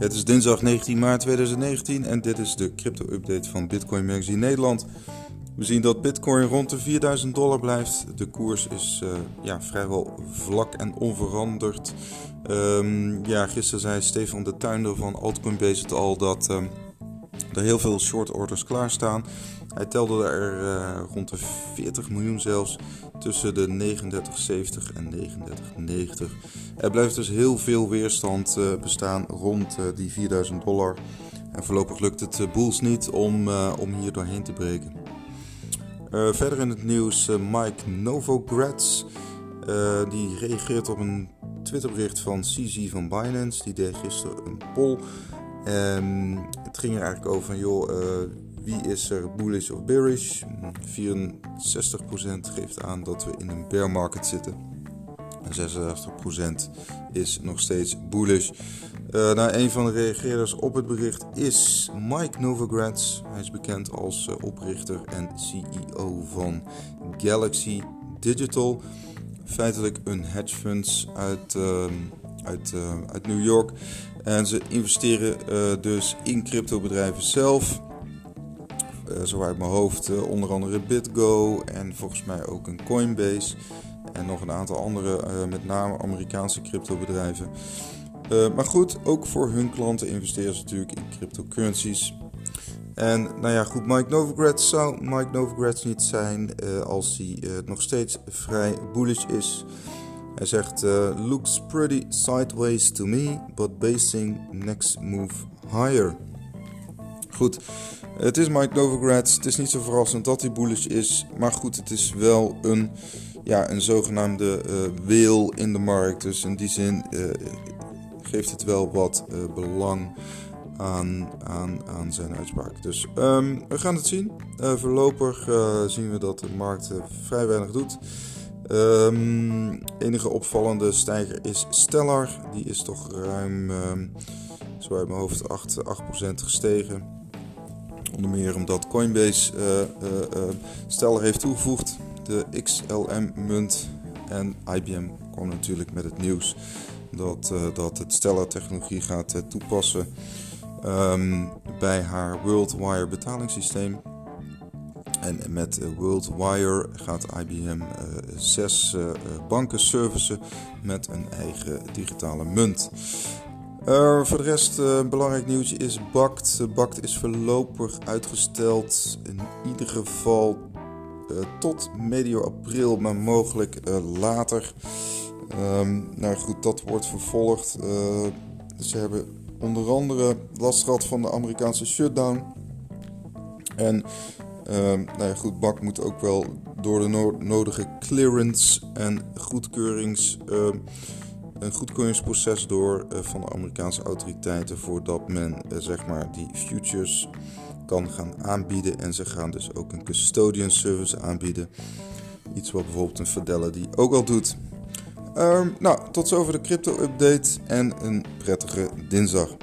Het is dinsdag 19 maart 2019 en dit is de crypto-update van Bitcoin Magazine Nederland. We zien dat Bitcoin rond de 4000 dollar blijft. De koers is uh, ja, vrijwel vlak en onveranderd. Um, ja, gisteren zei Stefan de Tuinder van Altcoin Base al dat um, er heel veel short orders klaarstaan. Hij telde er uh, rond de 40 miljoen zelfs tussen de 39,70 en 39,90. Er blijft dus heel veel weerstand uh, bestaan rond uh, die 4000 dollar. En voorlopig lukt het Bulls niet om, om hier doorheen te breken. verder in het nieuws Mike Novogratz. die reageert op een Twitterbericht van CZ van Binance. Die deed gisteren een poll. Um, het ging er eigenlijk over van joh wie is er bullish of bearish? 64% geeft aan dat we in een bear market zitten. En 66% is nog steeds bullish. Uh, een van de reageerders op het bericht is Mike Novogratz. Hij is bekend als uh, oprichter en CEO van Galaxy Digital. Feitelijk een hedge funds uit, uh, uit, uit New York. En ze investeren dus in cryptobedrijven zelf. Eh, zo uit mijn hoofd eh, onder andere BitGo en volgens mij ook een Coinbase. En nog een aantal andere, eh, met name Amerikaanse cryptobedrijven. maar goed, ook voor hun klanten investeren ze natuurlijk in cryptocurrencies. En nou ja, goed, Mike Novogratz zou Mike Novogratz niet zijn als hij nog steeds vrij bullish is. Hij zegt: Looks pretty sideways to me, but basing next move higher. Goed, het is Mike Novogratz. Het is niet zo verrassend dat hij bullish is. Maar goed, het is wel een, ja, een zogenaamde uh, in de markt. Dus in die zin uh, geeft het wel wat belang aan, aan, aan zijn uitspraak. Dus um, we gaan het zien. voorlopig zien we dat de markt vrij weinig doet. Um, enige opvallende stijger is Stellar. Die is toch ruim, um, zo mijn hoofd, 8%, 8 gestegen. Onder meer omdat Coinbase uh, uh, Stellar heeft toegevoegd, de XLM-munt. En IBM kwam natuurlijk met het nieuws dat, dat het Stellar-technologie gaat toepassen um, bij haar WorldWire betalingssysteem. En met WorldWire gaat IBM uh, zes uh, banken servicen met een eigen digitale munt. Voor de rest, uh, belangrijk nieuwtje is BACT. BACT is voorlopig uitgesteld, in ieder geval tot medio april, maar mogelijk later. Um, nou goed, dat wordt vervolgd. ze hebben onder andere last gehad van de Amerikaanse shutdown. En ehm, nou ja, goed, BACT moet ook wel door de no nodige clearance en goedkeurings een goedkeuringsproces door uh, van de Amerikaanse autoriteiten voordat men uh, zeg maar die futures kan gaan aanbieden. En ze gaan dus ook een custodian service aanbieden. Iets wat bijvoorbeeld een Fidelity ook al doet. Um, nou, tot zover de crypto update en een prettige dinsdag.